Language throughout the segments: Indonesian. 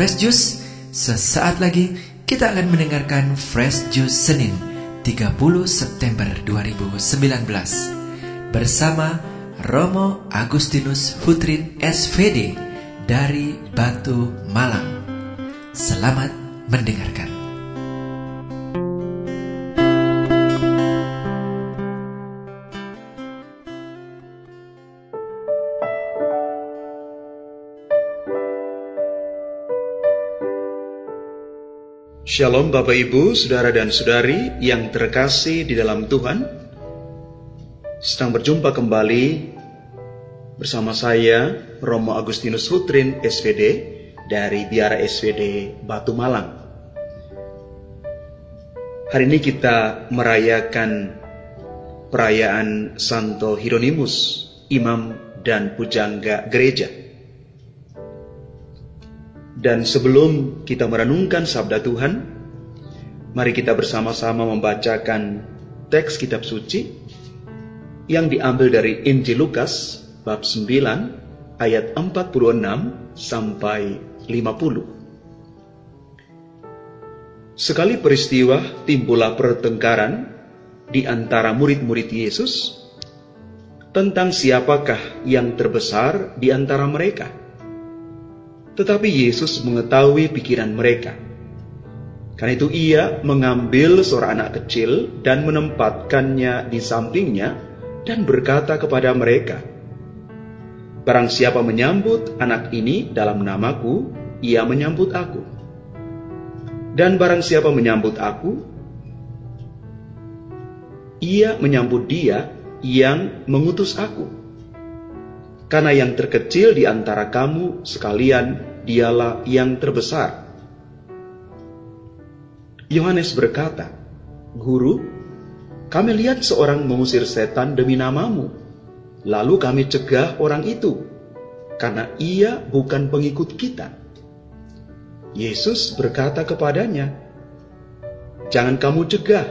Fresh Juice, sesaat lagi kita akan mendengarkan Fresh Juice Senin 30 September 2019 bersama Romo Agustinus Hutrin SVD dari Batu Malang. Selamat mendengarkan. Shalom Bapak Ibu, Saudara dan Saudari yang terkasih di dalam Tuhan. Sedang berjumpa kembali bersama saya Romo Agustinus Hutrin SVD dari Biara SVD Batu Malang. Hari ini kita merayakan perayaan Santo Hieronymus, imam dan pujangga gereja. Dan sebelum kita merenungkan sabda Tuhan, mari kita bersama-sama membacakan teks kitab suci yang diambil dari Injil Lukas bab 9 ayat 46 sampai 50. Sekali peristiwa timbullah pertengkaran di antara murid-murid Yesus tentang siapakah yang terbesar di antara mereka. Tetapi Yesus mengetahui pikiran mereka. Karena itu ia mengambil seorang anak kecil dan menempatkannya di sampingnya dan berkata kepada mereka, Barang siapa menyambut anak ini dalam namaku, ia menyambut aku. Dan barang siapa menyambut aku, ia menyambut dia yang mengutus aku. Karena yang terkecil di antara kamu sekalian dialah yang terbesar. Yohanes berkata, Guru, kami lihat seorang mengusir setan demi namamu, lalu kami cegah orang itu, karena ia bukan pengikut kita. Yesus berkata kepadanya, Jangan kamu cegah,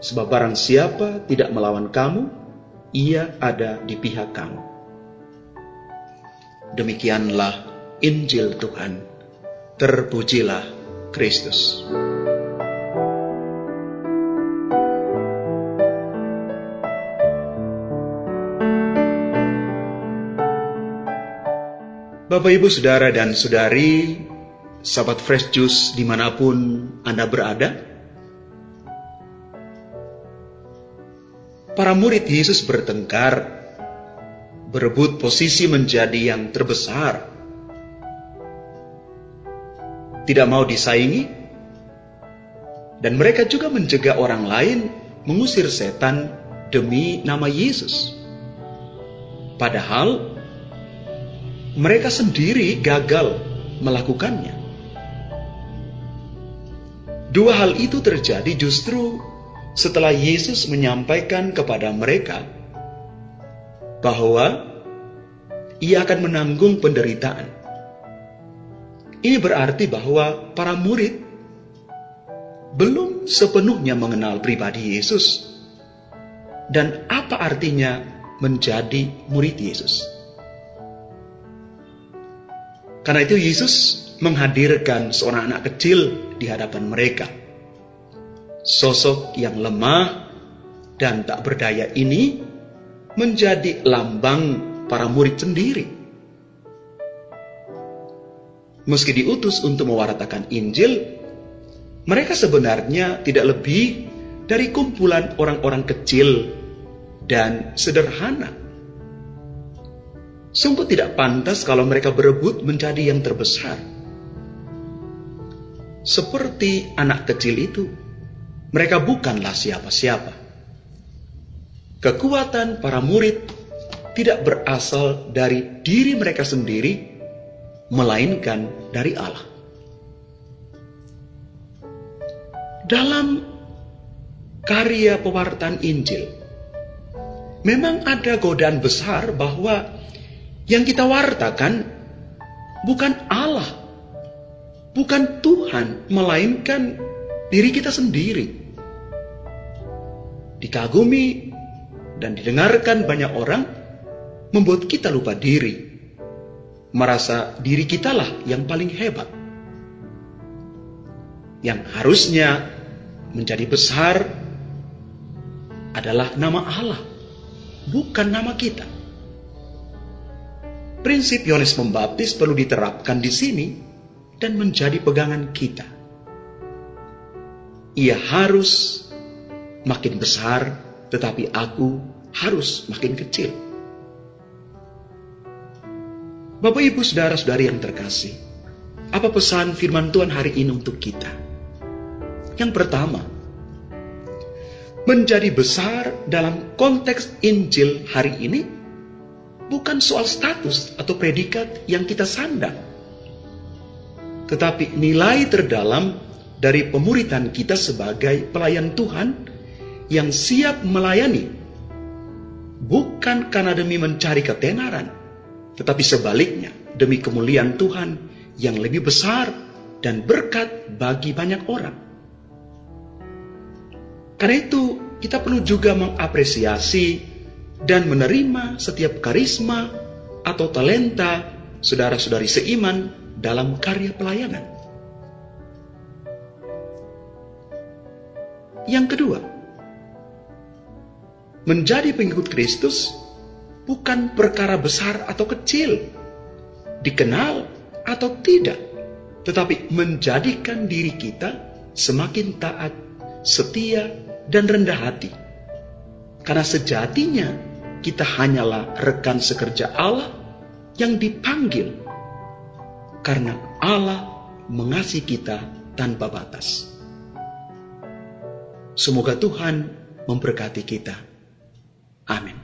sebab barang siapa tidak melawan kamu, ia ada di pihak kamu. Demikianlah Injil Tuhan. Terpujilah Kristus. Bapak Ibu Saudara dan Saudari, sahabat Fresh Juice di mana pun Anda berada, para murid Yesus bertengkar, berebut posisi menjadi yang terbesar tidak mau disaingi, dan mereka juga mencegah orang lain mengusir setan demi nama Yesus. Padahal mereka sendiri gagal melakukannya. Dua hal itu terjadi justru setelah Yesus menyampaikan kepada mereka bahwa ia akan menanggung penderitaan ini berarti bahwa para murid belum sepenuhnya mengenal pribadi Yesus dan apa artinya menjadi murid Yesus. Karena itu Yesus menghadirkan seorang anak kecil di hadapan mereka. Sosok yang lemah dan tak berdaya ini menjadi lambang para murid sendiri meski diutus untuk mewartakan Injil, mereka sebenarnya tidak lebih dari kumpulan orang-orang kecil dan sederhana. Sungguh tidak pantas kalau mereka berebut menjadi yang terbesar. Seperti anak kecil itu, mereka bukanlah siapa-siapa. Kekuatan para murid tidak berasal dari diri mereka sendiri, melainkan dari Allah. Dalam karya pewartaan Injil, memang ada godaan besar bahwa yang kita wartakan bukan Allah, bukan Tuhan, melainkan diri kita sendiri. Dikagumi dan didengarkan banyak orang, membuat kita lupa diri merasa diri kitalah yang paling hebat. yang harusnya menjadi besar adalah nama Allah, bukan nama kita. Prinsip Yohanes Pembaptis perlu diterapkan di sini dan menjadi pegangan kita. Ia harus makin besar, tetapi aku harus makin kecil. Bapak, ibu, saudara-saudari yang terkasih, apa pesan firman Tuhan hari ini untuk kita? Yang pertama, menjadi besar dalam konteks Injil hari ini bukan soal status atau predikat yang kita sandang, tetapi nilai terdalam dari pemuritan kita sebagai pelayan Tuhan yang siap melayani bukan karena demi mencari ketenaran, tetapi sebaliknya demi kemuliaan Tuhan yang lebih besar dan berkat bagi banyak orang. Karena itu, kita perlu juga mengapresiasi dan menerima setiap karisma atau talenta saudara-saudari seiman dalam karya pelayanan. Yang kedua, Menjadi pengikut Kristus bukan perkara besar atau kecil, dikenal atau tidak, tetapi menjadikan diri kita semakin taat, setia, dan rendah hati. Karena sejatinya kita hanyalah rekan sekerja Allah yang dipanggil karena Allah mengasihi kita tanpa batas. Semoga Tuhan memberkati kita. Amin.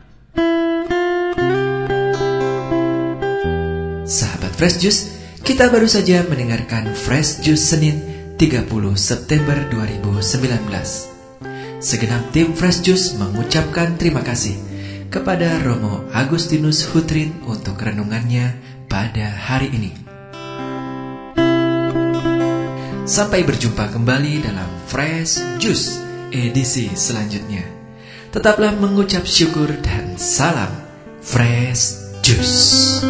Fresh Juice, kita baru saja mendengarkan Fresh Juice Senin 30 September 2019. Segenap tim Fresh Juice mengucapkan terima kasih kepada Romo Agustinus Hutrin untuk renungannya pada hari ini. Sampai berjumpa kembali dalam Fresh Juice edisi selanjutnya. Tetaplah mengucap syukur dan salam Fresh Juice.